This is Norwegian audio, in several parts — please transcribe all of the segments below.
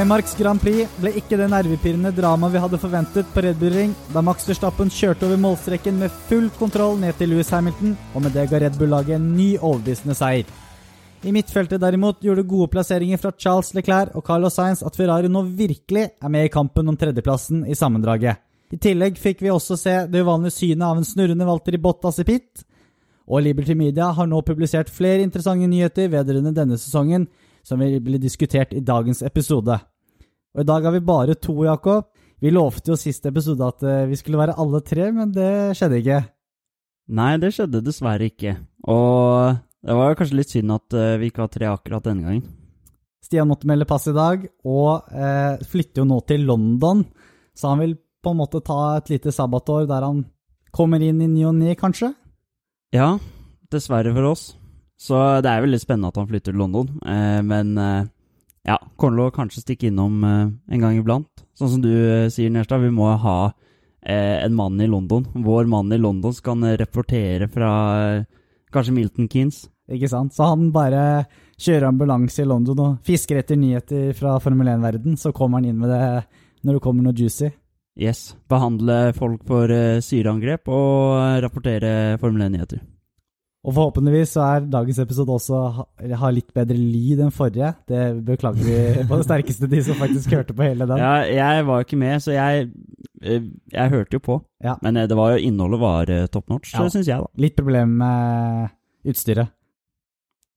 Steinmarks Grand Prix ble ikke det nervepirrende dramaet vi hadde forventet på Red Bull Ring, da Max Verstappen kjørte over målstreken med full kontroll ned til Louis Hamilton, og med det ga Red Bull-laget en ny overbevisende seier. I midtfeltet derimot gjorde gode plasseringer fra Charles Leclerc og Carlos Sainz at Ferrari nå virkelig er med i kampen om tredjeplassen i sammendraget. I tillegg fikk vi også se det uvanlige synet av en snurrende Walter i Bottas i pit, og Liberty Media har nå publisert flere interessante nyheter vedrørende denne sesongen, som vil bli diskutert i dagens episode. Og I dag har vi bare to, Jakob. Vi lovte jo sist episode at eh, vi skulle være alle tre, men det skjedde ikke. Nei, det skjedde dessverre ikke. Og det var kanskje litt synd at eh, vi ikke har tre akkurat denne gangen. Stian måtte melde pass i dag, og eh, flytter jo nå til London, så han vil på en måte ta et lite sabbatår der han kommer inn i ny og ne, kanskje? Ja, dessverre for oss. Så det er veldig spennende at han flytter til London, eh, men eh, ja, kommer til å kanskje stikke innom eh, en gang iblant. Sånn som du eh, sier, Nerstad, vi må ha eh, en mann i London. Vår mann i London som kan rapportere fra kanskje Milton Keanes. Ikke sant? Så han bare kjører ambulanse i London og fisker etter nyheter fra Formel 1-verden, så kommer han inn med det når det kommer noe juicy. Yes. Behandle folk for syreangrep og rapportere Formel 1-nyheter. Og forhåpentligvis så er dagens episode også har litt bedre lyd enn forrige. Det beklager vi på det sterkeste, de som faktisk hørte på hele den. Ja, jeg var jo ikke med, så jeg, eh, jeg hørte jo på. Ja. Men eh, det var jo, innholdet var eh, top notch, ja. syns jeg, da. Litt problem med utstyret.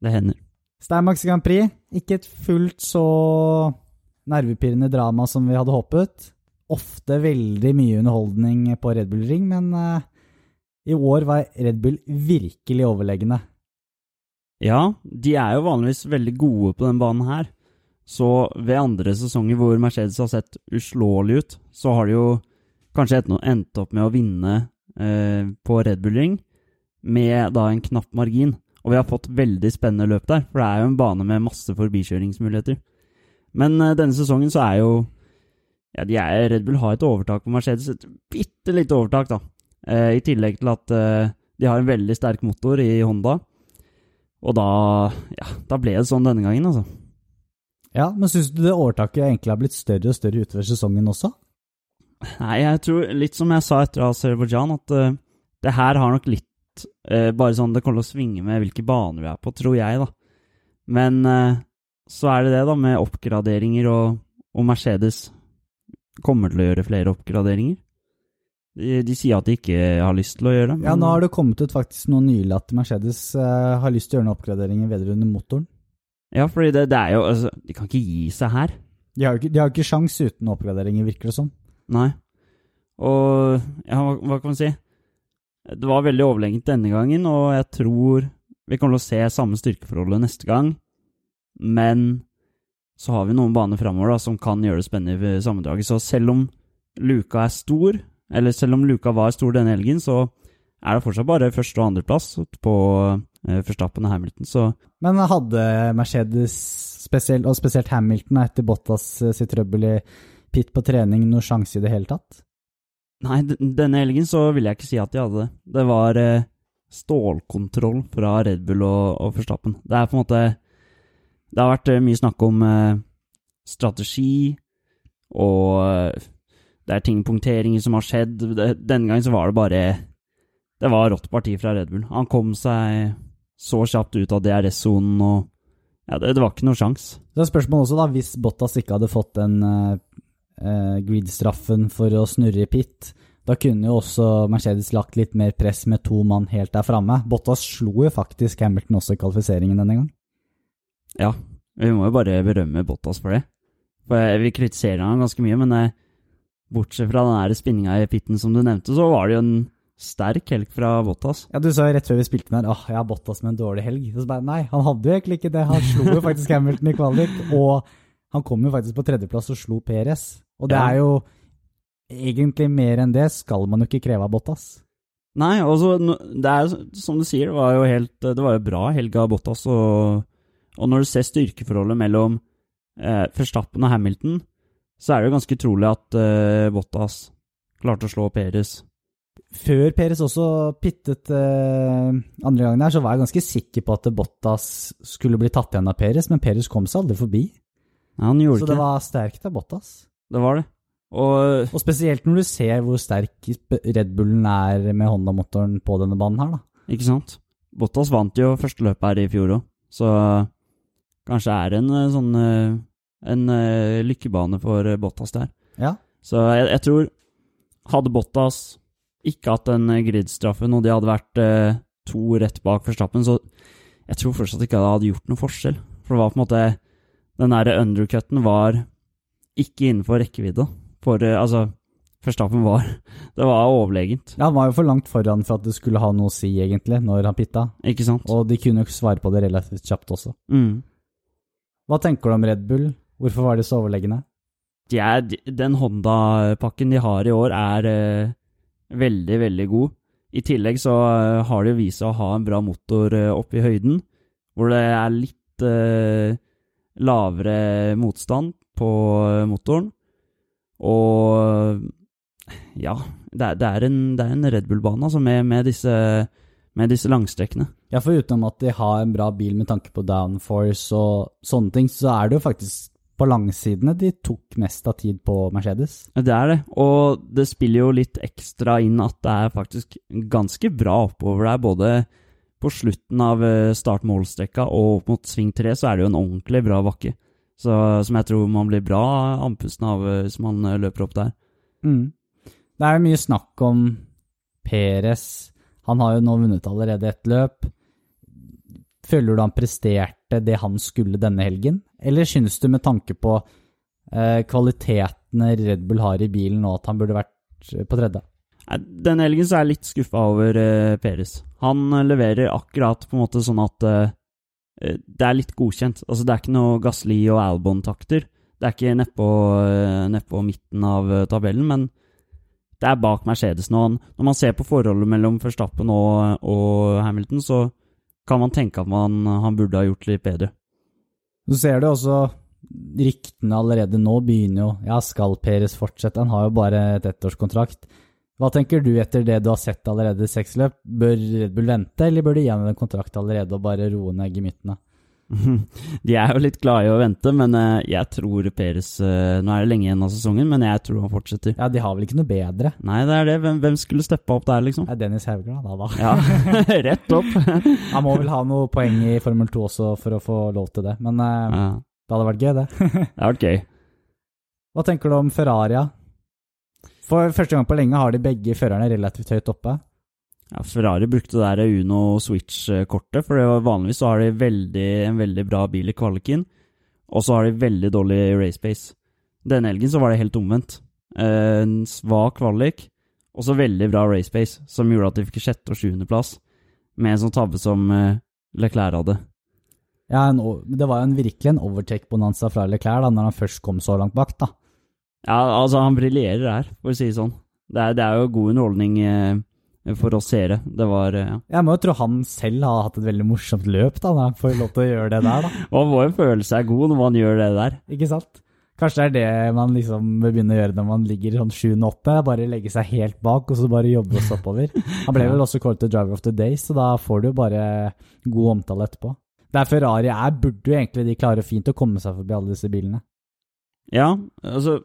Det hender. Steinmarks Grand Prix, ikke et fullt så nervepirrende drama som vi hadde håpet. Ofte veldig mye underholdning på Red Bull Ring, men i år var Red Bull virkelig overlegne. Ja, de er jo vanligvis veldig gode på den banen her. Så ved andre sesonger hvor Mercedes har sett uslåelig ut, så har de jo kanskje endt opp med å vinne eh, på Red Bull Ring med da en knapp margin. Og vi har fått veldig spennende løp der, for det er jo en bane med masse forbikjøringsmuligheter. Men eh, denne sesongen så er jo ja, er, Red Bull har et overtak på Mercedes, et bitte lite overtak, da. Eh, I tillegg til at eh, de har en veldig sterk motor i Honda. Og da, ja, da ble det sånn denne gangen, altså. Ja, men syns du det overtaket egentlig har blitt større og større utover sesongen også? Nei, jeg tror, litt som jeg sa etter Aserbajdsjan, at uh, det her har nok litt uh, Bare sånn det kommer til å svinge med hvilke baner vi er på, tror jeg, da. Men uh, så er det det, da, med oppgraderinger, og, og Mercedes kommer til å gjøre flere oppgraderinger. De, de, sier at de ikke har lyst til å gjøre det. Ja, nå har det kommet ut faktisk noe nylig at Mercedes uh, har lyst til å gjøre noen oppgraderinger vedrørende motoren. Ja, fordi det, det, er jo Altså, de kan ikke gi seg her. De har jo ikke, de ikke sjans uten oppgraderinger, virker det som. Nei. Og ja, hva, hva, kan man si? Det var veldig overlegent denne gangen, og jeg tror vi kommer til å se samme styrkeforholdet neste gang. Men så har vi noen baner framover som kan gjøre det spennende i sammendraget. Så selv om luka er stor, eller selv om luka var stor denne helgen, så er det fortsatt bare første- og andreplass på eh, Verstappen og Hamilton, så Men hadde Mercedes, spesielt, og spesielt Hamilton, etter Bottas eh, sitt trøbbel i pit på trening, noen sjanse i det hele tatt? Nei, denne helgen så vil jeg ikke si at de hadde det. Det var eh, stålkontroll fra Red Bull og, og Forstappen. Det er på en måte Det har vært mye snakk om strategi og det er ting, punkteringer som har skjedd. Denne gangen så var det bare Det var rått parti fra Red Bull. Han kom seg så kjapt ut av DRS-sonen og Ja, det, det, var ikke noe sjans. Det er spørsmål også, da. Hvis Bottas ikke hadde fått den uh, uh, grid-straffen for å snurre i pit, da kunne jo også Mercedes lagt litt mer press med to mann helt der framme. Bottas slo jo faktisk Hamilton også i kvalifiseringen denne gang. Ja, vi må jo bare berømme Bottas for det. For Vi kritiserer han ganske mye, men uh, Bortsett fra den der spinninga i pitten som du nevnte, så var det jo en sterk helg fra Bottas. Ja, Du sa jo rett før vi spilte den her åh, jeg har Bottas med en dårlig helg. Så bare, nei, han hadde jo egentlig ikke det. Han slo jo faktisk Hamilton i kvalik, og han kom jo faktisk på tredjeplass og slo Perez. Og det er jo egentlig mer enn det skal man jo ikke kreve av Bottas. Nei, altså, det er som du sier, det var jo helt Det var jo bra helg av Bottas, og, og når du ser styrkeforholdet mellom eh, Verstappen og Hamilton, så er det jo ganske utrolig at uh, Bottas klarte å slå Peres. Før Peres også pittet uh, andre gangen her, så var jeg ganske sikker på at Bottas skulle bli tatt igjen av Peres, men Peres kom seg aldri forbi. Ja, han gjorde Så ikke det var sterkt av Bottas. det. var det. Og Og spesielt når du ser hvor sterk Red Bullen er med Honda-motoren på denne banen her, da. Ikke sant? Bottas vant jo første løpet her i fjor òg, så kanskje er det en eh, sånn En eh, lykkebane for eh, Bottas der. Ja. Så jeg, jeg tror Hadde Bottas ikke hatt den gridstraffen, og de hadde vært eh, to rett bak Verstappen, så jeg tror fortsatt ikke det hadde gjort noen forskjell. For det var på en måte Den der undercutten var ikke innenfor rekkevidde. For eh, altså Verstappen var Det var overlegent, Ja, Han var jo for langt foran for at det skulle ha noe å si, egentlig, når han pitta. ikke sant? Og de kunne jo svare på det relativt kjapt også. Mm. Hva tenker du om Red Bull? Hvorfor var de så overlegne? er, den Honda-pakken de har i år, er eh, veldig, veldig god. I tillegg så eh, har de vist seg å ha en bra motor eh, oppe i høyden, hvor det er litt eh, lavere motstand på eh, motoren. Og ja, det er, det er en, det er en Red Bull-bane altså, med, med, disse, med disse langstrekkene. Ja, for utenom at de har en bra bil med tanke på downforce og sånne ting, så er det jo faktisk på langsidene de tok mest av tid på Mercedes. Det er det, og det spiller jo litt ekstra inn at det er faktisk ganske bra oppover der, både på slutten av eh, start-målstrekka og opp mot sving tre så er det jo en ordentlig bra bakke. Så, som jeg tror man blir bra andpusten av eh, hvis man eh, løper opp der. Mm. Det er jo mye snakk om Peres. Han har jo nå vunnet allerede ett løp. Føler du han presterte det han skulle denne helgen? Eller synes du med tanke på eh, kvalitetene Red Bull har i bilen nå, at han burde vært eh, på tredje? Denne helgen så er jeg litt skuffa over eh, Peres. Han eh, leverer akkurat på en måte sånn at eh, eh, det er litt godkjent. Altså Det er ikke noe Gasli og Albon-takter. Det er ikke nedpå ned midten av tabellen, men det er bak Mercedes nå. Når man ser på forholdet mellom Verstappen og, og Hamilton, så kan man tenke at man, han burde ha gjort litt bedre. Du ser det også ryktene allerede nå begynner jo Ja, skal Peres fortsette? Han har jo bare et ettårskontrakt. Hva tenker du etter det du har sett allerede i seks løp? Bør Red Bull vente, eller bør de ham en kontrakt allerede og bare roe ned gemyttene? De er jo litt glade i å vente, men eh, jeg tror Peres eh, Nå er det lenge igjen av sesongen, men jeg tror han fortsetter. Ja, de har vel ikke noe bedre? Nei, det er det. Hvem, hvem skulle steppa opp der, liksom? Det er Dennis Haugland, da, da. Ja, rett opp. Han må vel ha noe poeng i Formel 2 også for å få lov til det, men eh, Ja, det hadde vært gøy, det. det hadde vært gøy. Hva tenker du om Ferraria? For første gang på lenge har de begge førerne relativt høyt oppe. Ja, Ferrari brukte det der Uno Switch-kortet, for det var vanligvis så har de veldig, en veldig bra bil i kvaliken, og så har de veldig dårlig race pace. Denne helgen så var det helt omvendt. Eh, En svak kvalik, og så veldig bra race pace, som gjorde at de fikk sjette- og sjuendeplass, med en sånn tabbe som eh, Leclerc hadde. Ja, en, det var jo en, virkelig en overtake-bonanza fra Leclerc da, når han først kom så langt bak, da. Ja, altså, han briljerer her, for å si det sånn. Det er, det er jo god underholdning eh, for oss seere. Det var eh, ja. Jeg må jo tro han selv har hatt et veldig morsomt løp, da, når han får lov til å gjøre det der, da. Man må jo føle seg god når man gjør det der. Ikke sant? Kanskje det er det man liksom begynner å gjøre når man ligger sånn 7-8, bare legge seg helt bak, og så bare jobbe oss oppover. Han ble vel også kåret til driver of the day, så da får du jo bare god omtale etterpå. Der Ferrari er, burde jo egentlig de klare fint å komme seg forbi alle disse bilene. Ja, altså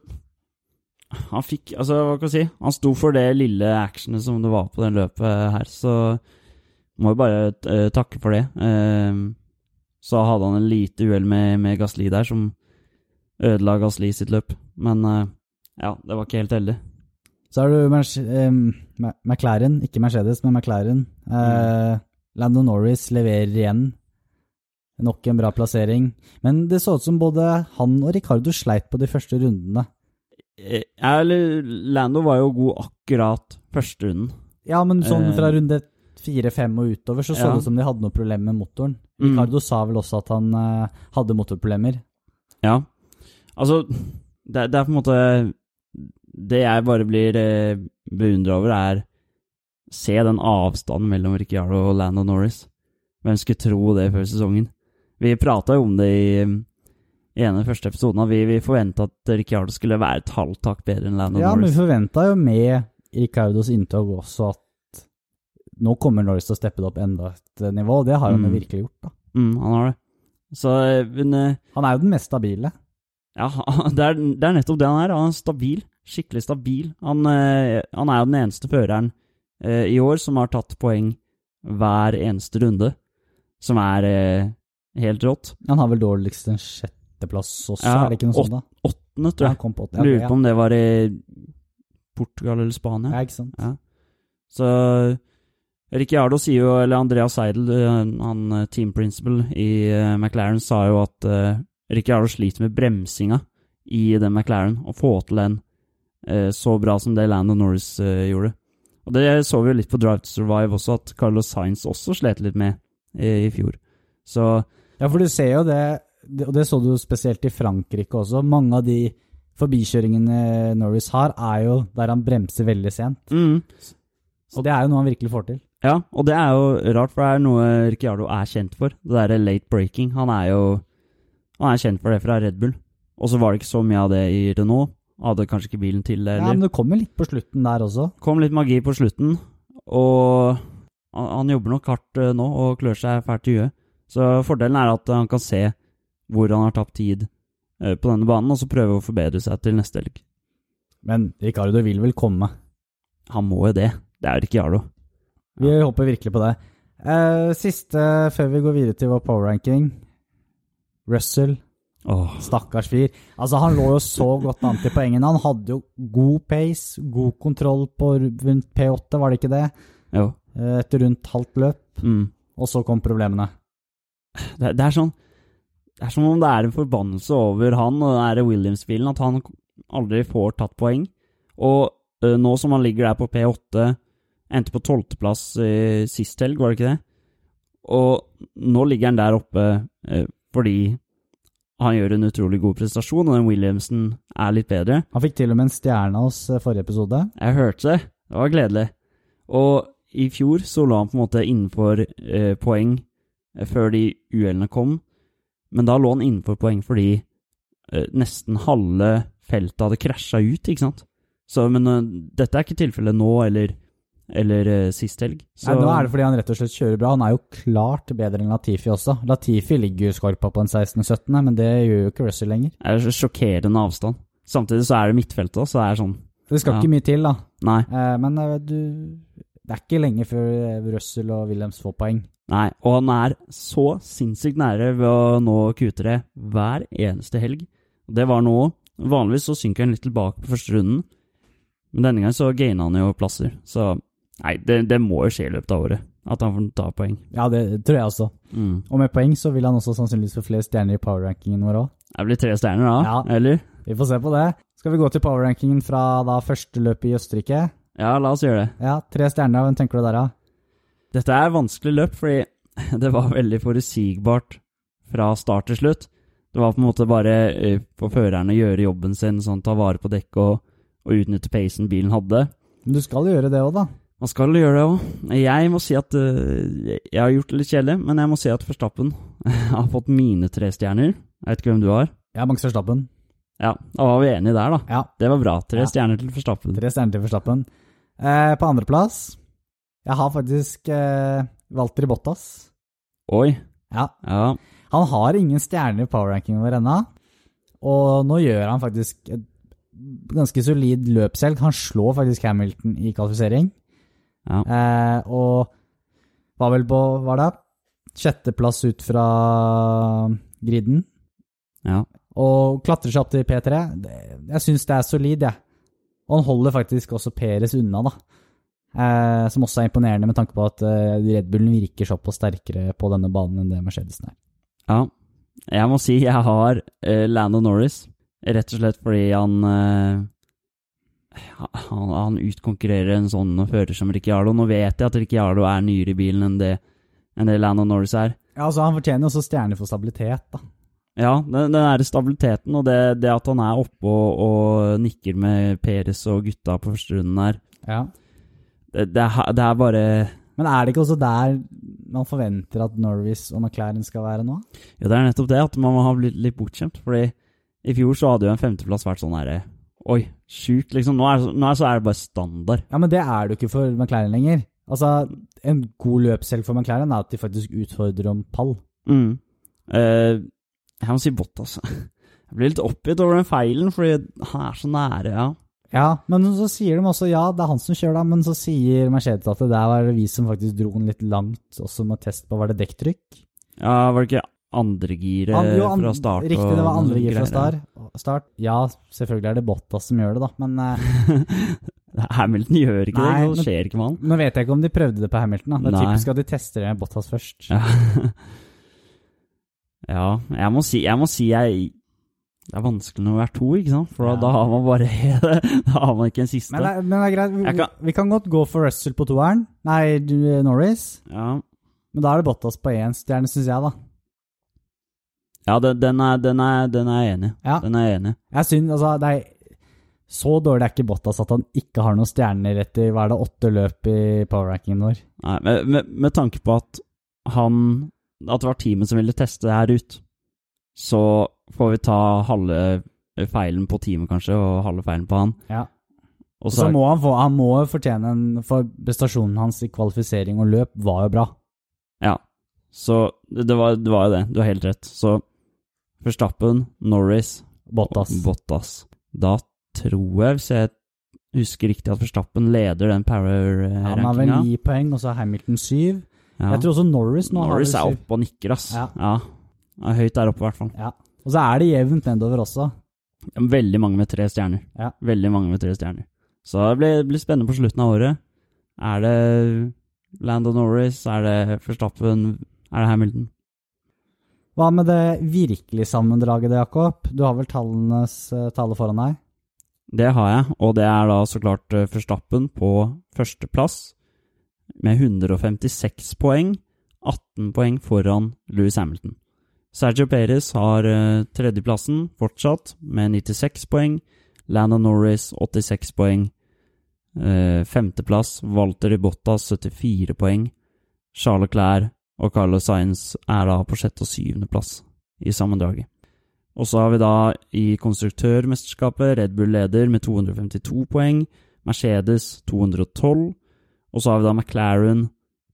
Han fikk Altså, hva kan jeg si? Han sto for det lille actionet som det var på den løpet her, så må jo bare eh, takke for det. Eh, så hadde han en lite uhell med, med Gasli der, som ødela Gasli sitt løp. Men eh, ja, det var ikke helt heldig. Så har du Merce- eh, McLaren, ikke Mercedes, men McLaren. Mm. Lando Norris leverer igjen. Nok en bra plassering. Men det så ut som både han og Ricardo sleit på de første rundene. Eh, Ja, eller Lando var jo god akkurat første runden. Ja, men sånn Eh. fra runde fire-fem og utover så så Ja. det ut som de hadde noe problem med motoren. Mm. Ricardo sa vel også at han uh, hadde motorproblemer. Ja. Altså, det, det er på en måte Det jeg bare blir eh, beundra over, er Se den avstanden mellom Ricciardo og Lando Norris. Hvem skulle tro det før sesongen? Vi prata jo om det i, i en av de første episodene. at Vi, vi forventa at Ricardo skulle være et halvt tak bedre enn Lando Ja, men vi Norris. forventa jo med Ricardos inntog også at nå kommer Norris til å steppe det opp enda et eh, nivå, og det har han jo Mm. virkelig gjort. da. Mm, han har det. Så eh, men, eh, Han er jo den mest stabile. Ja, det er, det er nettopp det han er. Han er stabil. Skikkelig stabil. Han, han er jo den eneste føreren i år som har tatt poeng hver eneste runde, som er helt rått. Han har vel dårligst en sjetteplass også, Ja, er det ikke noe sånt da? Åttende, tror jeg. kom på åttende. Ja, Lurer på om det var i Portugal eller Spania. ja. ja, ikke sant. Ja. Så Ricciardo sier jo, eller Andreas Seidel, eh, han eh, team principal i eh, McLaren, sa jo at uh, Ricciardo sliter med bremsinga i den McLaren, å få til den uh, så bra som det Lando Norris uh, gjorde. Og det så vi jo litt på Drive to Survive også, at Carlos Sainz også slet litt med i, i fjor. Så Ja, for du ser jo det- og det så du spesielt i Frankrike også. Mange av de forbikjøringene Norris har, er jo der han bremser veldig sent. mm, Så det er jo noe han virkelig får til. Ja, og det er jo rart, for det er noe Ricciardo er kjent for. Det derre late breaking. Han er jo Han er kjent for det fra Red Bull. Og så var det ikke så mye av det i Renault. Hadde kanskje ikke bilen til det Ja, men det kom jo litt på slutten der også. Kom litt magi på slutten, og han, han jobber nok hardt eh, nå og klør seg fælt i huet. Så fordelen er at han kan se hvor han har tapt tid eh, på denne banen, og så prøve å forbedre seg til neste helg. Men Ricardo vil vel komme. Han må jo det. Det er Ricardo. Vi håper virkelig på det. Uh, siste før vi går videre til vår powerranking. Russell, Oh. stakkars fyr. Altså, han lå jo så godt an til poengene. Han hadde jo god pace, god kontroll på rundt P8, var det ikke det? jo. Eh, Etter rundt halvt løp. Mm. Og så kom problemene. Det, det er sånn Det er som om det er en forbannelse over han og den Williams-bilen, at han aldri får tatt poeng. Og eh, nå som han ligger der på P8, endte på tolvteplass uh, sist helg, var det ikke det? Og nå ligger han der oppe eh, fordi han gjør en utrolig god prestasjon, og den Williamsen er litt bedre. Han fikk til og med en stjerne hos forrige episode. Jeg hørte det. Det var gledelig. Og i fjor så lå han på en måte innenfor eh, poeng før de uhellene kom. Men da lå han innenfor poeng fordi eh, nesten halve feltet hadde krasja ut, ikke sant? Så, men eh, dette er ikke tilfellet nå eller, eller eh, sist helg. Så, Nei, nå er det fordi han rett og slett kjører bra. Han er jo klart bedre enn Latifi også. Latifi ligger jo skorpa på en 16.-17., men det gjør jo ikke Russell lenger. det er sjokkerende avstand. Samtidig så er det midtfeltet, også, så det er sånn Det skal Ja. ikke mye til, da. Nei. Eh, men eh, du Det er ikke lenge før eh, Russell og Williams får poeng. Nei, og han er så sinnssykt nære ved å nå Q3 hver eneste helg. Det var nå. Vanligvis så synker han litt tilbake på første runden, men denne gangen så gaina han jo plasser. Så nei, det, det må jo skje i løpet av året, at han får ta poeng. Ja, det tror jeg også. Mm. Og med poeng så vil han også sannsynligvis få flere stjerner i power-rankingen vår òg. Det blir tre stjerner da, Ja. eller? Vi får se på det. Skal vi gå til power-rankingen fra da første løpet i Østerrike? Ja, la oss gjøre det. Ja, tre stjerner. Hvem tenker du der, da? Dette er vanskelig løp, fordi det var veldig forutsigbart fra start til slutt. Det var på en måte bare eh, på førerne å gjøre jobben sin, sånn ta vare på dekket og, og utnytte pacen bilen hadde. Men du skal gjøre det òg, da. Man skal gjøre det òg. Jeg må si at eh, Jeg har gjort det litt kjedelig, men jeg må si at Forstappen har fått mine tre stjerner. Jeg vet ikke hvem du har. Jeg har Max Forstappen. Ja, da var vi enige der, da. Ja, Det var bra. Tre Ja. stjerner til Forstappen. tre stjerner til Verstappen. Eh, på andreplass Jeg har faktisk eh, Walter Bottas. Oi. Ja, Ja. Han har ingen stjerner i powerrankingen vår ennå. Og nå gjør han faktisk et ganske solid løpshelg. Han slår faktisk Hamilton i kvalifisering. ja. Eh, og var vel på Hva da? Sjetteplass ut fra griden. ja. Og klatrer seg opp til P3. Jeg syns det er solid, jeg. Og han holder faktisk også Peres unna, da. Eh, som også er imponerende med tanke på at eh, Red Bullen virker såpass sterkere på denne banen enn det Mercedesen er. Ja. Jeg må si jeg har eh, Lando Norris, rett og slett fordi han eh, han, han utkonkurrerer en sånn fører som Ricciardo. Nå vet jeg at Ricciardo er nyere i bilen enn det, enn det Lando Norris er. Ja, altså Han fortjener også stjerner for stabilitet, da. Ja, den, den der stabiliteten og det, det at han er oppe og, og nikker med Peres og gutta på første runden her, Ja. det, det, er, det er bare Men er det ikke også der man forventer at Norris og McLaren skal være nå? Ja, det er nettopp det, at man må ha blitt litt bortskjemt. Fordi i fjor så hadde jo en femteplass vært sånn herre Oi, sjukt, liksom. Nå er, nå er, så er det bare standard. Ja, men det er det jo ikke for McLaren lenger. Altså, En god løpshelg for McLaren er at de faktisk utfordrer om pall. Mm. Eh, jeg må si Bottas. Jeg blir litt oppgitt over den feilen, fordi han er så nære, ja. Ja, men så sier de også ja, det er han som kjører da, men så sier Mercedes at det der var vi som faktisk dro den litt langt, også med test på var det dekktrykk. Ja, Var det ikke andregiret An- jo, fra start? Riktig, det var andregir andre gir fra start. start. Ja, selvfølgelig er det Bottas som gjør det, da, men eh. Hamilton gjør ikke Nei, det, det skjer ikke med han. nå vet jeg ikke om de prøvde det på Hamilton. da. Det er Nei. typisk at de tester det med Bottas først. Ja. ja, jeg må si, jeg må si jeg Det er vanskelig når vi er to, ikke sant? For Ja. da har man bare Da har man ikke en siste. Men det, men det er greit, vi, kan- vi kan godt gå for Russell på toeren. Nei, du, Norris. Ja, Men da er det Bottas på én stjerne, syns jeg, da. ja den, den, er, den, er, den er enig. Ja. Den er enig. Jeg synes, altså, det er Så dårlig er ikke Bottas at han ikke har noen stjerner etter hva er det, åtte løp i powerrankingen vår. Nei, med, med, med tanke på at han At det var teamet som ville teste det her ut, så får vi ta halve feilen på teamet, kanskje, og halve feilen på han. Ja. Og Så må han få Han må fortjene en For prestasjonen hans i kvalifisering og løp var jo bra. Ja. Så det, var, det var jo det. Du har helt rett. Så Verstappen, Norris Bottas. Bottas. Da tror jeg, hvis jeg husker riktig, at Verstappen leder den Han har vel ni poeng, og så Hamilton syv. Ja. Jeg tror også Norris nå Norris er oppe og nikker, ass. Ja. Ja. Er høyt der oppe, i hvert fall. Ja. Og så er det jevnt nedover også. Veldig mange med tre stjerner. Ja. Veldig mange med tre stjerner. Så det blir, blir spennende på slutten av året. Er det Landon Norris? Er det Verstappen? Er det Hamilton? Hva med det virkelig sammendraget, Jakob? Du har vel tallenes uh, tale foran deg? Det har jeg, og det er da så klart forstappen Verstappen på førsteplass med 156 poeng. 18 poeng foran Louis Hamilton. Sergio Perez har eh, tredjeplassen fortsatt med 96 poeng. Lana Norris 86 poeng. Eh, femteplass Walter Ibotta, 74 poeng. Charles Clair og Carlos Sainz er da på sjette- og syvendeplass i sammendraget. Og så har vi da i konstruktørmesterskapet Red Bull leder med 252 poeng, Mercedes 212, og så har vi da McLaren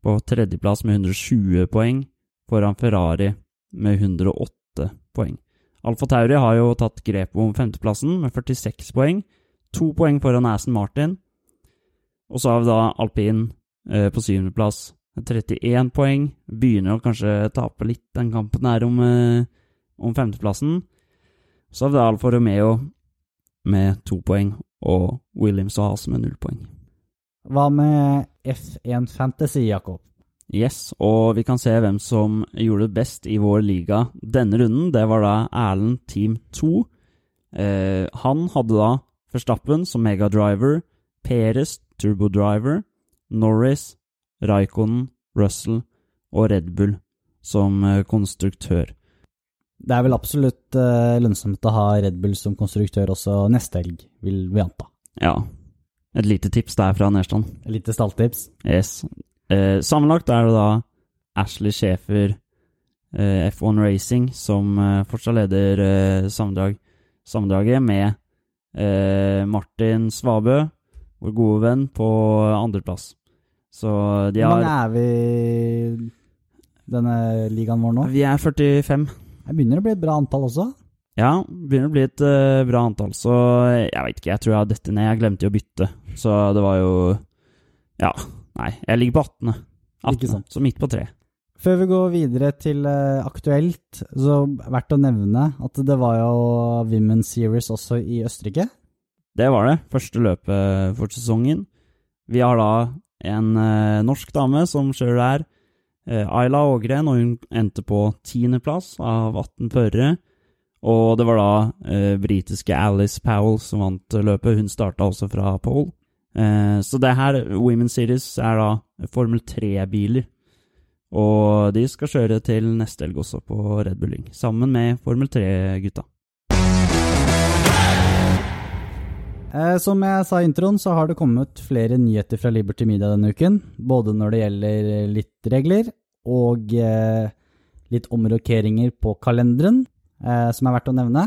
på tredjeplass med 120 poeng, foran Ferrari med 108 poeng. Alfa Tauri har jo tatt grep om femteplassen med 46 poeng, to poeng foran Aston Martin. Og så har vi da alpin eh, på syvendeplass med 31 poeng. Begynner å kanskje tape litt den kampen her om, eh, om femteplassen. Så har vi da Alfa Romeo med to poeng, og Williams og Haas med null poeng. Hva med F1 Fantasy, Jakob? Yes, og vi kan se hvem som gjorde det best i vår liga denne runden. Det var da Erlend Team 2. Eh, han hadde da Verstappen som megadriver, Peres turbodriver, Norris, Raikkonen, Russell og Red Bull som eh, konstruktør. Det er vel absolutt eh, lønnsomt å ha Red Bull som konstruktør også neste helg, vil vi anta. Ja, et lite tips der fra Nerstrand. Et lite stalltips. Yes. Eh, sammenlagt er det da Ashley Schäfer, eh, F1 Racing, som eh, fortsatt leder eh, sammendrag, sammendraget, med eh, Martin Svabø, vår gode venn, på andreplass. Så de Hvor mange er vi i denne ligaen vår nå? Vi er 45. Det begynner å bli et bra antall også. Ja, begynner å bli et uh, bra antall, så jeg veit ikke. Jeg tror jeg har dette ned. Jeg glemte jo å bytte, så det var jo Ja, nei. Jeg ligger på 18. 18 Ikke sant. Så midt på tre. Før vi går videre til uh, aktuelt, så verdt å nevne at det var jo Women's Series også i Østerrike. Det var det. Første løpet for sesongen. Vi har da en uh, norsk dame som kjører der. Ayla Ågren, og hun endte på tiendeplass av 18 førere. Og det var da eh, britiske Alice Powell som vant løpet. Hun starta også fra pole. Eh, så det her, Women's Series, er da Formel 3-biler. Og de skal kjøre til neste helg også på Red Bulling, sammen med Formel 3-gutta. Eh, som jeg sa i introen, så har det kommet flere nyheter fra Liberty Media denne uken. Både når det gjelder litt regler og eh, litt omrokeringer på kalenderen, eh, som er verdt å nevne.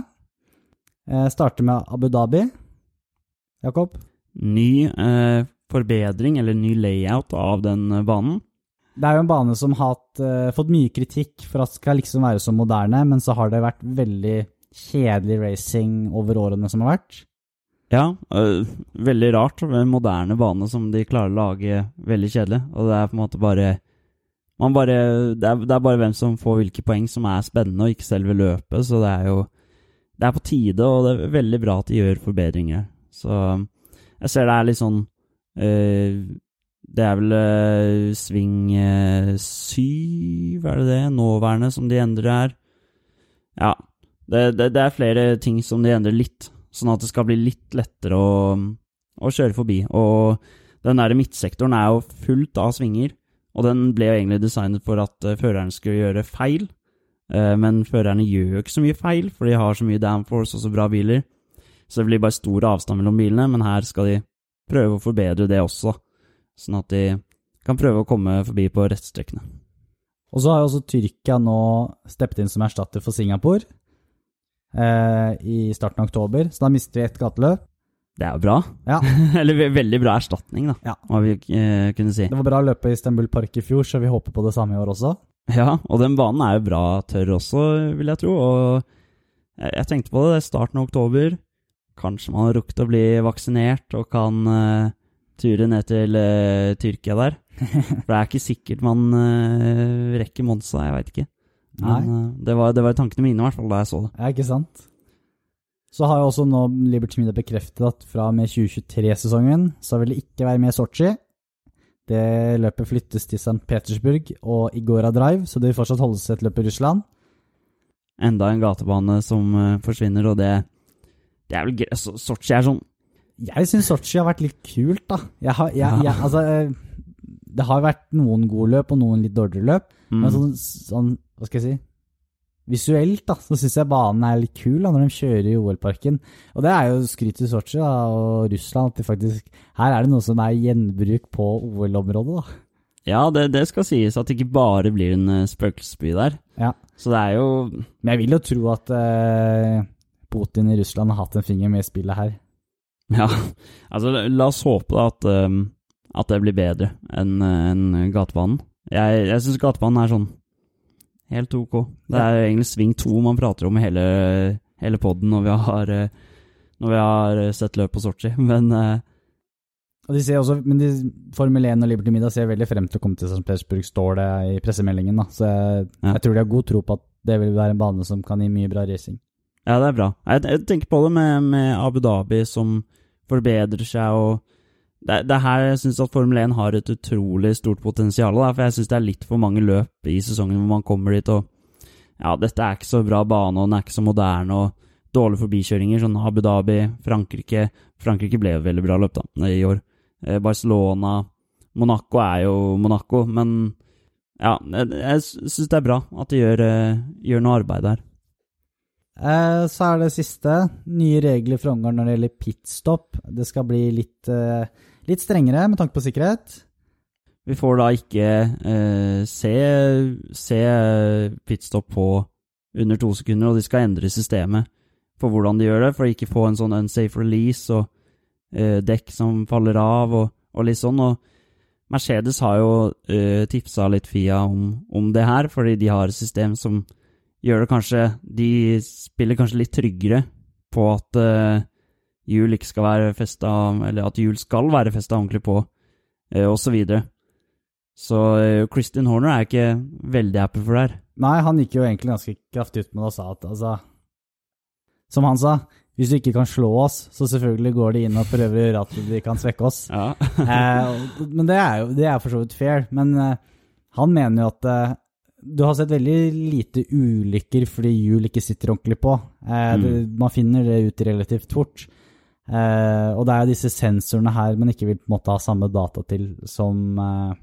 Eh, starter med Abu Dhabi. Jakob? Ny eh, forbedring, eller ny layout, av den eh, banen. Det er jo en bane som har eh, fått mye kritikk for at det skal liksom være så moderne, men så har det vært veldig kjedelig racing over årene som har vært. Ja, øh, veldig rart med en moderne bane som de klarer å lage veldig kjedelig. Og det er på en måte bare bare, det, er, det er bare hvem som får hvilke poeng som er spennende, og ikke selve løpet. Så det er jo Det er på tide, og det er veldig bra at de gjør forbedringer. Så jeg ser det er litt sånn øh, Det er vel øh, sving øh, syv, er det det? Nåværende som de endrer her. Ja. Det, det, det er flere ting som de endrer litt, sånn at det skal bli litt lettere å, å kjøre forbi. Og den der midtsektoren er jo fullt av svinger. Og den ble jo egentlig designet for at førerne føreren skulle gjøre feil, uh, men førerne gjør jo ikke så mye feil, for de har så mye downforce og så bra biler. Så det blir bare stor avstand mellom bilene, men her skal de prøve å forbedre det også, sånn at de kan prøve å komme forbi på rettstrekkene. Og så har jo også Tyrkia nå steppet inn som erstatter for Singapore eh, i starten av oktober, så da mister vi ett gateløp. Det er jo bra. Ja. Eller ve veldig bra erstatning, da, Ja. må vi eh, kunne si. Det var bra å løpe i Istanbul Park i fjor, så vi håper på det samme i år også. Ja, og den banen er jo bra tørr også, vil jeg tro. Og jeg, jeg tenkte på det, det er starten av oktober. Kanskje man har rukket å bli vaksinert og kan eh, ture ned til eh, Tyrkia der. For det er ikke sikkert man eh, rekker Monza, jeg veit ikke. Men eh, det, var, det var tankene mine, i hvert fall, da jeg så det. Ja, ikke sant? Så har jo også nå Liberty Media bekreftet at fra og med 2023-sesongen så vil det ikke være med Sotsji. Det løpet flyttes til St. Petersburg og Igora Drive, så det vil fortsatt holdes et løp i Russland. Enda en gatebane som eh, forsvinner, og det, det er vel gøy. Så- Sotsji er sånn Jeg syns Sotsji har vært litt kult, da. Jeg har, jeg, jeg, altså, eh, det har vært noen gode løp og noen litt dårligere løp, mm, men sånn, sånn Hva skal jeg si? Visuelt da, så syns jeg banen er litt kul da, når de kjører i OL-parken. Og det er jo skryt til Sotsji da, og Russland at de faktisk Her er det noe som er gjenbruk på OL-området, da. Ja, det, det skal sies at det ikke bare blir en eh, spøkelsesby der. Ja. Så det er jo Men jeg vil jo tro at eh, Putin i Russland har hatt en finger med i spillet her. Ja, altså la oss håpe da at, um, at det blir bedre enn en gatebanen. Jeg, jeg syns gatebanen er sånn helt ok. Det er egentlig sving to man prater om i hele, hele poden når vi har eh, når vi har eh, sett løp på Sotsji, men eh, Og de ser også, men de, Formel 1 og Liberty Middag ser veldig frem til å komme til St. Petersburg, står det i pressemeldingen. da. Så jeg, Ja. jeg tror de har god tro på at det vil være en bane som kan gi mye bra racing. ja, det er bra. Jeg, jeg tenker på det med, med Abu Dhabi som forbedrer seg og det, det er her jeg syns at Formel 1 har et utrolig stort potensial. Da, for jeg syns det er litt for mange løp i sesongen hvor man kommer dit og Ja, dette er ikke så bra bane, og den er ikke så moderne, og dårlige forbikjøringer. Sånn Abu Dhabi, Frankrike Frankrike ble jo veldig bra løp da, i år. Eh, Barcelona Monaco er jo Monaco, men ja, jeg syns det er bra at de gjør, eh, gjør noe arbeid der. Eh, så er det siste. Nye regler for Ungarn når det gjelder pitstop. Det skal bli litt, eh, litt strengere med tanke på sikkerhet. Vi får da ikke eh, se, se pitstop på under to sekunder, og de skal endre systemet for hvordan de gjør det, for å ikke få en sånn unsafe release og eh, dekk som faller av og, og litt sånn. Og Mercedes har jo eh, tipsa litt Fia om, om det her, fordi de har et system som gjør det kanskje De spiller kanskje litt tryggere på at eh, hjul ikke skal være festa Eller at jul skal være festa ordentlig på, eh, og så videre. Så eh, Christian Horner er ikke veldig happy for det her. Nei, han gikk jo egentlig ganske kraftig ut med det og sa at altså Som han sa, hvis du ikke kan slå oss, så selvfølgelig går de inn og prøver at de kan svekke oss. Ja. eh, men det er jo det er for så vidt fair. Men eh, han mener jo at eh, du har sett veldig lite ulykker fordi hjul ikke sitter ordentlig på. Eh, det, man finner det ut relativt fort. Eh, og det er disse sensorene her man ikke vil på en måte ha samme data til som eh,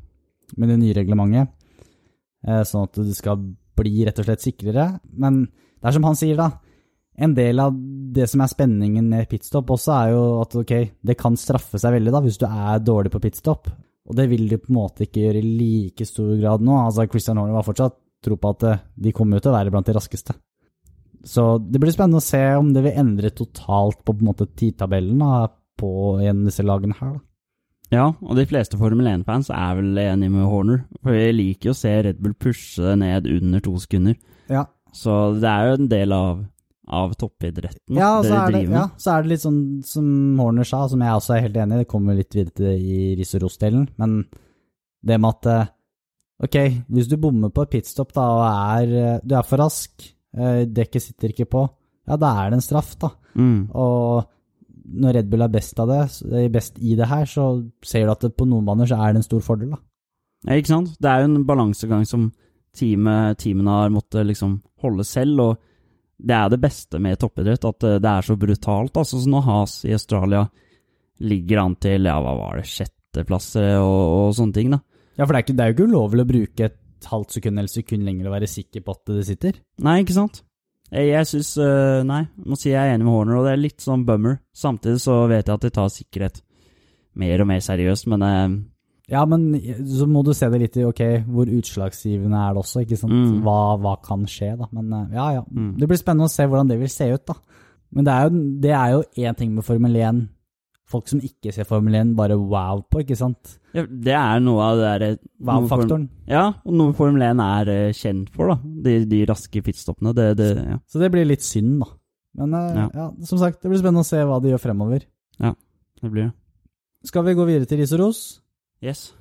med det nye reglementet. Eh, sånn at det skal bli rett og slett sikrere. Men det er som han sier, da. En del av det som er spenningen med pitstop også, er jo at ok, det kan straffe seg veldig da, hvis du er dårlig på pitstop. Og det vil de på en måte ikke gjøre i like stor grad nå. Altså, Christian Horner var fortsatt tro på at eh, de kommer jo til å være blant de raskeste. Så det blir spennende å se om det vil endre totalt på, på en måte tidtabellen da, på en av disse lagene her. da. ja, og de fleste Formel 1-fans er vel enige med Horner. For jeg liker jo å se Red Bull pushe ned under to sekunder. Ja. Så det er jo en del av av toppidretten Ja, så dere er, det, driver med. ja, så er det litt sånn som Horner sa, som jeg også er helt enig i, det kommer litt videre til det i ris og ros-delen, men det med at eh, Ok, hvis du bommer på et pitstop da, og er, eh, du er for rask, dekket sitter ikke på, ja, da er det en straff, da. Mm. Og når Red Bull er best, av det, er best i det her, så ser du at det, på noen baner så er det en stor fordel, da. Ja, ikke sant? Det er jo en balansegang som teamet, teamene har måttet liksom holde selv, og det er det beste med toppidrett, at eh, det er så brutalt. Altså, så når Has i Australia ligger an til, ja, hva var det, sjetteplass og, og sånne ting, da. Ja, for det er, ikke, det er jo ikke ulovlig å bruke et halvt sekund eller sekund lenger å være sikker på at det sitter. Nei, ikke sant? Jeg, jeg syns Nei, må si jeg er enig med Horner, og det er litt sånn bummer. Samtidig så vet jeg at de tar sikkerhet mer og mer seriøst, men eh, Ja, men så må du se det litt i ok, hvor utslagsgivende er det også, ikke sant? Mm. Hva, hva kan skje, da. Men eh, ja, ja. Mm. Det blir spennende å se hvordan det vil se ut, da. Men det er jo én ting med Formel 1 folk som ikke ser Formel 1, bare wow på, ikke sant? ja, det er noe av det derre Wow-faktoren. Ja, og noe Formel 1 er eh, kjent for, da. De, de raske pitstoppene. Det, det, ja. Så det blir litt synd, da. Men uh, Ja. ja. som sagt, det blir spennende å se hva de gjør fremover. Ja, det blir det. Skal vi gå videre til ris og ros? Yes.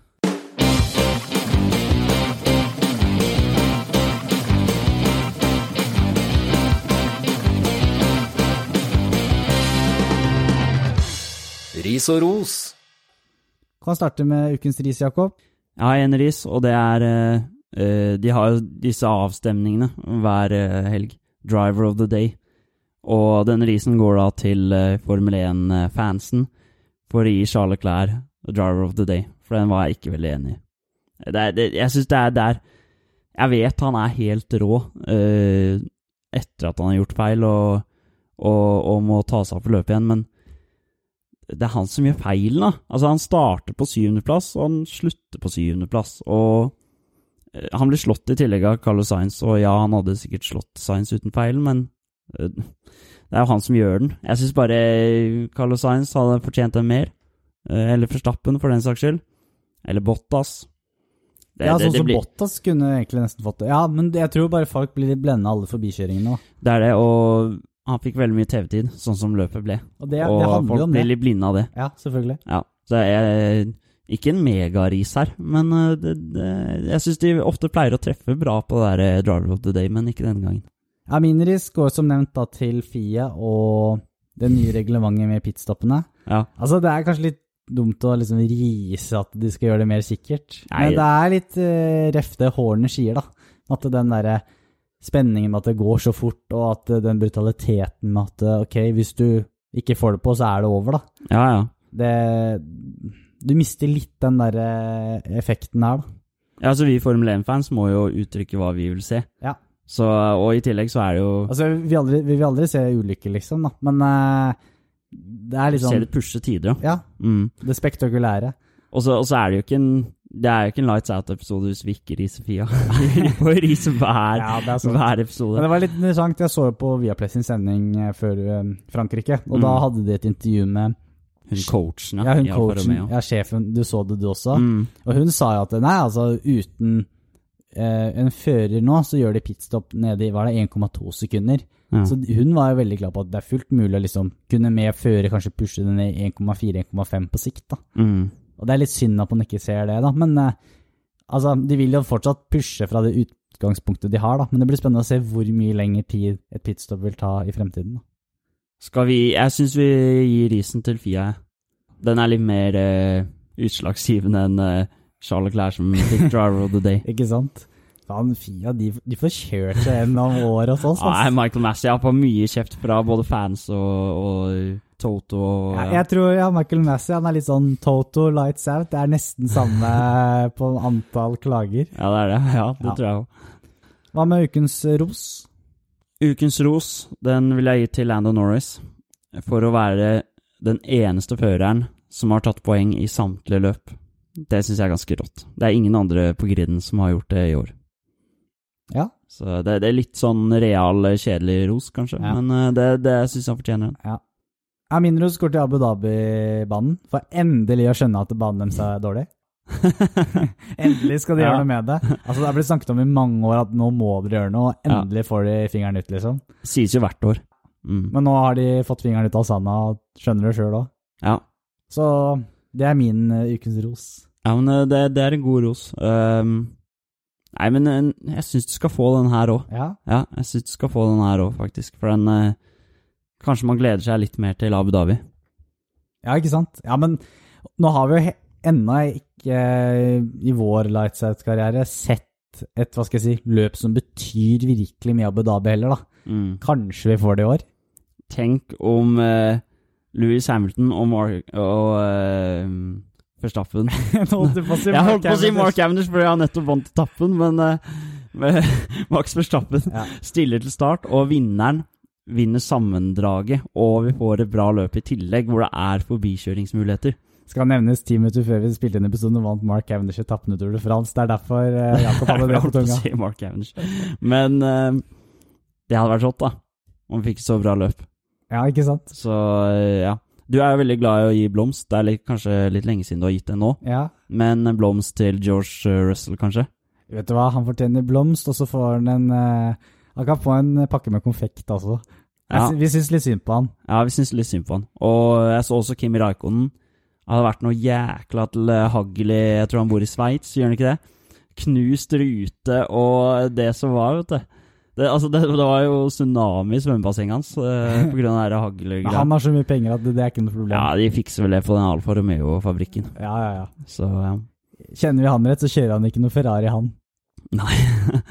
Ris og ros. Kan starte med ukens ris, Jakob. Jeg har en ris, og det er eh, eh, De har jo disse avstemningene hver eh, helg. Driver of the day. Og denne risen går da til Formel 1-fansen for å gi Charles Clair Driver of the day, for den var jeg ikke veldig enig i. Det er, det, jeg syns det er der Jeg vet han er helt rå eh, etter at han har gjort feil og, og, og må ta seg av på løpet igjen, men det er han som gjør feilen, da. Altså, han starter på syvendeplass, og han slutter på syvendeplass. Og eh, han blir slått i tillegg av Carlos Sainz, og ja, han hadde sikkert slått Sainz uten feilen, men eh, det er jo han som gjør den. Jeg syns bare Carlos Sainz hadde fortjent den mer. Eh, Eller Forstappen, for den saks skyld. Eller Bottas. Det, ja, sånn som blir- Bottas kunne egentlig nesten fått det. Ja, men jeg tror bare folk blir blenda av alle forbikjøringene. da. det er det, og han fikk veldig mye TV-tid, sånn som løpet ble. Og det, og det folk det. litt blinde av det. Ja, selvfølgelig. Ja, så jeg er ikke en megaris her, men eh, det, det, jeg syns de ofte pleier å treffe bra på det der eh, Driver of the Day, men ikke denne gangen. Ja, min ris går som nevnt da til FIA og det nye reglementet med pitstoppene. Ja, Altså, det er kanskje litt dumt å liksom rise at de skal gjøre det mer sikkert. Nei. Men det er litt uh, ref det Horner sier, da. At den derre spenningen med at det går så fort, og at eh, den brutaliteten med at eh, ok, hvis du ikke får det på, så er det over, da. ja. ja. Det Du mister litt den der effekten her, da. ja altså Vi Formel 1-fans må jo uttrykke hva vi vil se. Ja. Så, og i tillegg så er det jo Altså, vi aldri, vi vil aldri se ulykker, liksom, da. Men eh, det er liksom Se sånn det pushe tider, ja. Ja, Mm. det spektakulære. Og så er det jo ikke en det er jo ikke en Lights Out-episode hvis vi ikke riser Fia. Vi får rise hver, Ja, hver, episode. Men det var litt interessant. Jeg så jo på Viaplay sin sending eh, før eh, Frankrike, og da Mm. hadde de et intervju med Hun coachen, ja, hun coachen, ja, sjefen. Du så det, du også. Mm. Og hun sa jo at nei, altså uten eh, en fører nå, så gjør de pitstop nede i var det 1,2 sekunder. Ja. Så hun var jo veldig glad på at det er fullt mulig å liksom kunne med fører kanskje pushe det ned 1,4-1,5 på sikt. da. Mm. Og det er litt synd at man ikke ser det, da. Men eh, altså, de vil jo fortsatt pushe fra det utgangspunktet de har, da. Men det blir spennende å se hvor mye lengre tid et pitstop vil ta i fremtiden. da. Skal vi Jeg syns vi gir risen til Fia. jeg. Den er litt mer eh, utslagsgivende enn eh, Charles Clair som fikk Driver of the Day. Ikke sant? Faen, Fia, de, de får kjørt seg gjennom året hos oss, Ja, Nei, Michael Massey har fått mye kjeft fra både fans og, og Toto og Ja, jeg tror ja, Michael Massey han er litt sånn Toto lights out. Det er nesten samme på antall klager. Ja, det er det. Ja, det Ja. tror jeg òg. Hva med ukens ros? Ukens ros den vil jeg gi til Lando Norris for å være den eneste føreren som har tatt poeng i samtlige løp. Det syns jeg er ganske rått. Det er ingen andre på griden som har gjort det i år. Ja. Så det, det er litt sånn real, kjedelig ros, kanskje, Ja. men eh, det, det syns jeg han fortjener. den. ja. ja min ros går til Abu Dhabi-banen, for endelig å skjønne at banen deres er dårlig. endelig skal de Ja. gjøre noe med det. Altså Det er blitt snakket om i mange år at nå må dere gjøre noe, og endelig får de fingeren ut, liksom. Sies jo hvert år. Mm. Men nå har de fått fingeren ut av sanda skjønner det sjøl òg. Ja. Så det er min uh, ukens ros. ja, men eh, det, det er en god ros. Um, nei, men eh, jeg syns du skal få den her òg. Ja. Ja, jeg syns du skal få den her òg, faktisk. For den eh, Kanskje man gleder seg litt mer til Abu Dhabi. ja, ikke sant? Ja, men nå har vi jo ennå ikke eh, i vår Lights Out-karriere sett et hva skal jeg si, løp som betyr virkelig mye Abu Dhabi heller, da. Mm. Kanskje vi får det i år? Tenk om eh, Louis Hamilton og, Mark, og eh, Verstappen Nå holdt på å si Jeg holdt på å si Mark Cavendish fordi han nettopp vant etappen, men uh, Max Verstappen Ja. stiller til start, og vinneren vinner sammendraget, og vi får et bra løp i tillegg, hvor det er forbikjøringsmuligheter. Skal nevnes ti minutter før vi spilte inn episoden, vant Mark Cavendish etappen de France. Det er derfor uh, Jakob hadde det på på tunga. si Mark Cavendish. Men uh, det hadde vært rått, da. Om vi fikk så bra løp. Ja, ikke sant? Så ja. Du er jo veldig glad i å gi blomst. Det er litt, kanskje litt lenge siden du har gitt det nå. Ja. Men blomst til George eh, Russell, kanskje? Vet du hva, han fortjener blomst, og så får han en uh, Han kan få en pakke med konfekt, altså. Ja. Vi syns litt synd på han. Ja, vi syns litt synd på han. Og jeg så også Kimi Raikonen. Hadde vært noe jækla til eh, hagl Jeg tror han bor i Sveits, gjør han ikke det? Knust rute og det som var, vet du. Det, altså, det, det var jo tsunami i svømmebassenget hans eh, Men haglgreia. han har så mye penger at det, det er ikke noe problem. Ja, de fikser vel det på den Alfa Romeo-fabrikken. ja, ja. ja. Så ja. Kjenner vi han rett, så kjører han ikke noe Ferrari, han. Nei.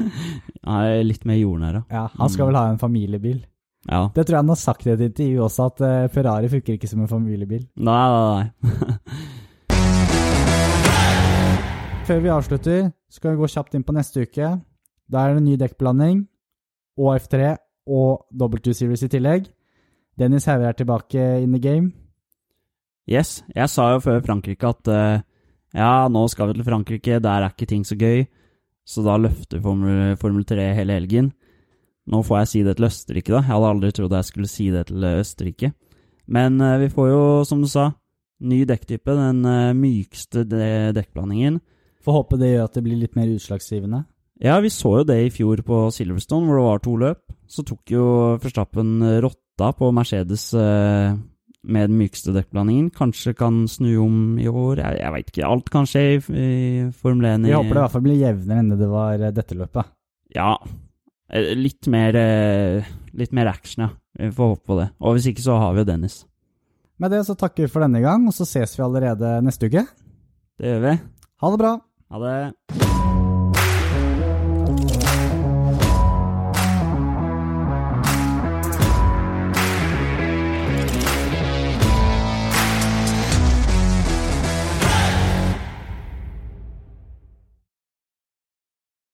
Han er litt mer jordnær, Ja, Han skal Mm. vel ha en familiebil. ja. Det tror jeg han har sagt i et intervju også, at uh, Ferrari funker ikke som en familiebil. Nei, nei, nei. Før vi avslutter, skal vi gå kjapt inn på neste uke. Da er det en ny dekkblanding, og F3 og W2 Series i tillegg. Dennis Hauger er tilbake in the game. Yes, jeg sa jo før Frankrike at uh, ja, nå skal vi til Frankrike, der er ikke ting så gøy, så da løfter Formel, Formel 3 hele helgen. Nå får jeg si det til Østerrike, da. Jeg hadde aldri trodd jeg skulle si det til Østerrike. Men uh, vi får jo, som du sa, ny dekktype, den uh, mykeste de dekkblandingen. Får håpe det gjør at det blir litt mer utslagsgivende. Ja, vi så jo det i fjor på Silverstone, hvor det var to løp. Så tok jo Verstappen rotta på Mercedes eh, med den mykeste dekkblandingen. Kanskje kan snu om i år. Jeg, jeg veit ikke. Alt kan skje i, i Formel 1. Vi håper det i hvert fall blir jevnere enn det var eh, dette løpet. Ja. Eh, Litt mer, eh, litt mer action, ja. Vi får håpe på det. Og hvis ikke, så har vi jo Dennis. Med det så takker vi for denne gang, og så ses vi allerede neste uke. Det gjør vi. Ha det bra! Ha det.